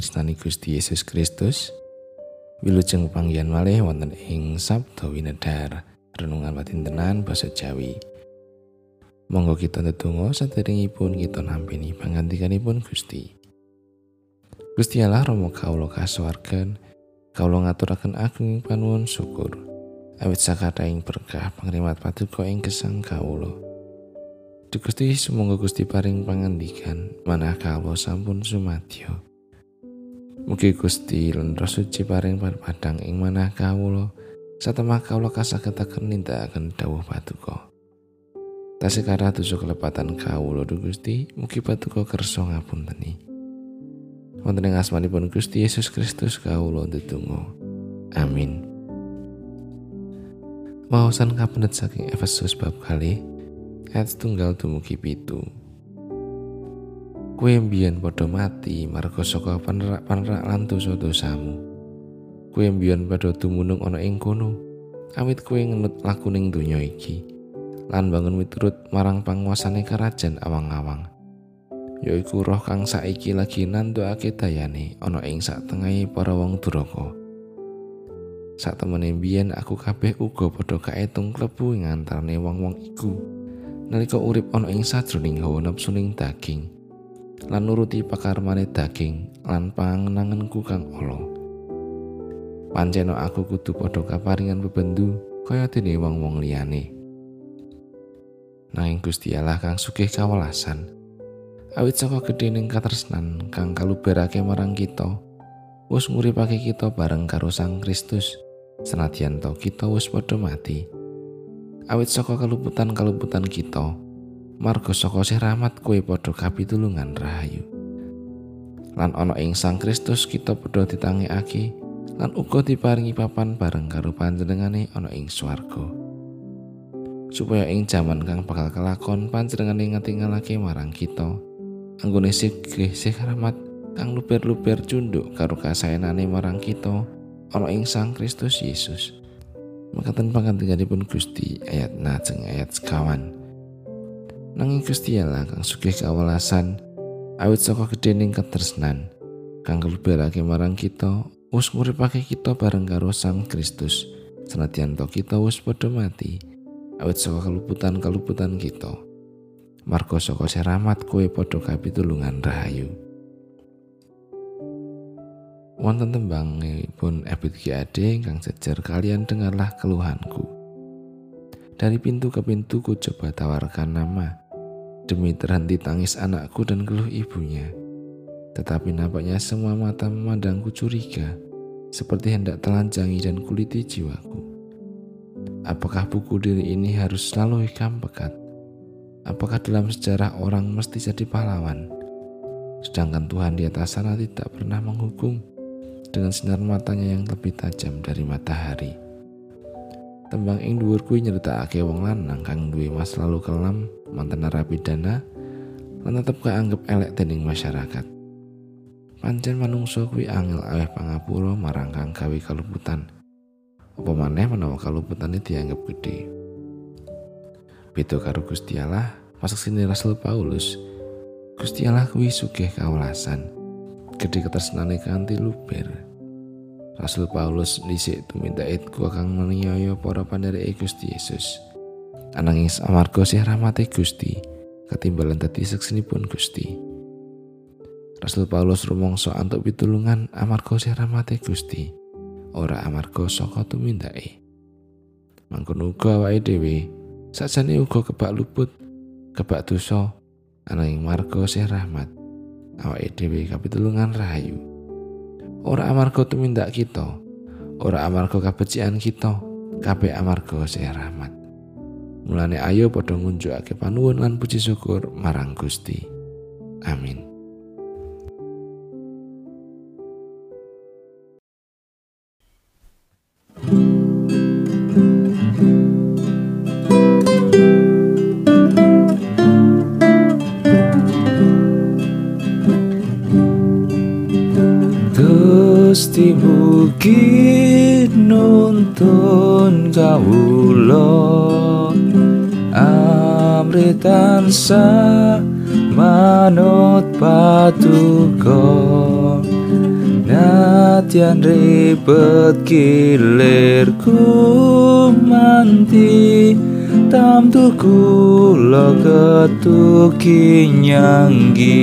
tresnani Gusti Yesus Kristus. Wilujeng panggihan malih wonten ing Sabda Winedhar, renungan patintenan basa Jawi. Monggo kita ndedonga saderengipun kita nampeni pangandikanipun Gusti. Gusti Allah Rama kawula kasuwargan, kawula ngaturaken agung panuwun syukur. Awit sakataing berkah pangrimat paduka ing gesang kawula. Duh Gusti sumangga Gusti paring pangandikan manah kawula sampun sumadyo. Mugi Gusti lan Suci paring padang ing manah kawula satemah kawula kasagetaken nindakaken dawuh patuko. Tasih tusuk kelepatan kawula Duh Gusti, mugi patuko kersa ngapunteni. Wonten ing asmanipun Gusti Yesus Kristus kawula ndedonga. Amin. Wawasan kapendet saking Efesus bab kali ayat setunggal dumugi pitu. Kue mbiyen padha mati marga saka panerak-panerak lan dosa-dosamu. Kue mbiyen padha dumunung ana ing kono, awit kue ngenut lakuning donya iki lan bangun miturut marang panguasane kerajaan awang-awang. Yaiku roh kang saiki lagi nandukake dayane ana ing satengahe para wong duraka. Sak temene mbiyen aku kabeh uga padha kaetung klebu ing antarane wong-wong iku nalika urip ana ing sajroning hawa napsuning daging lan nuruti pakarmane daging lan pangenanganku kang ala. Pancen aku kudu padha kaparingan bebendu kaya dene wong-wong liyane. Nanging Gusti Allah kang sugih kawelasan awit saka gedhening katresnan kang kaluberake marang kita wis nguripake kita bareng karo Sang Kristus. Senadyan to kita wis padha mati awit saka kaluputan-kaluputan kita marga saka sih rahmat kue padha kapitulungan rahayu. Lan ana ing Sang Kristus kita padha ditangekake lan uga diparingi papan bareng karo panjenengane ana ing swarga. Supaya ing jaman kang bakal kelakon panjenengane ngatingalake marang kita. Anggone sigih sih rahmat kang luber-luber cunduk karo kasayanane marang kita ana ing Sang Kristus Yesus makaten pangandikanipun Gusti ayat najeng ayat sekawan. Nanging Gusti Allah kang sugih kawelasan awit saka gedhening ketresnan kang keluberake marang kita wis nguripake kita bareng karo Sang Kristus. Senadyan to kita wis padha mati awit saka keluputan-keluputan kita. Marga saka seramat kowe padha kapitulungan rahayu wonten pun Ebit Kiade kang sejar kalian dengarlah keluhanku. Dari pintu ke pintu ku coba tawarkan nama demi terhenti tangis anakku dan keluh ibunya. Tetapi nampaknya semua mata memandangku curiga, seperti hendak telanjangi dan kuliti jiwaku. Apakah buku diri ini harus selalu hikam pekat? Apakah dalam sejarah orang mesti jadi pahlawan? Sedangkan Tuhan di atas sana tidak pernah menghukum dengan sinar matanya yang lebih tajam dari matahari. Tembang ing dhuwur kuwi nyeritakake wong lanang kang duwe mas lalu kelam mantan narapidana lan tetep kaanggep elek dening masyarakat. Pancen manungsa kuwi angel aweh pangapura marang kang gawe kaluputan. Apa maneh menawa kaluputane dianggap gede. Beda karo Gusti Allah, masak sini Rasul Paulus, Gusti Allah kuwi sugih kawelasan, gede ketresnane kanthi luber. Rasul Paulus dhisik tumindake ku kang meniyaya para pandhereke Gusti Yesus. Ananging amarga sih rahmate Gusti, ketimbalan dadi seksinipun Gusti. Rasul Paulus rumangsa antuk pitulungan amarga sih rahmate Gusti, ora amarga saka tumindake. Mangkono uga awake dhewe sajane uga kebak luput, kebak dosa, ananging marga sih rahmat. Awake dhewe kapitulungan rahayu. ora amarga tumindak kita. Ora amarga kabecikan kita. Kabeh amarga sih rahmat. Mulane ayo padha ngunjukake panuwun lan puji syukur marang Gusti. Amin Gusti mungkin nuntun kawula. Amri tansah manut patuko. Natian ribet kilir manti Tam tuku ketuki nyanggi.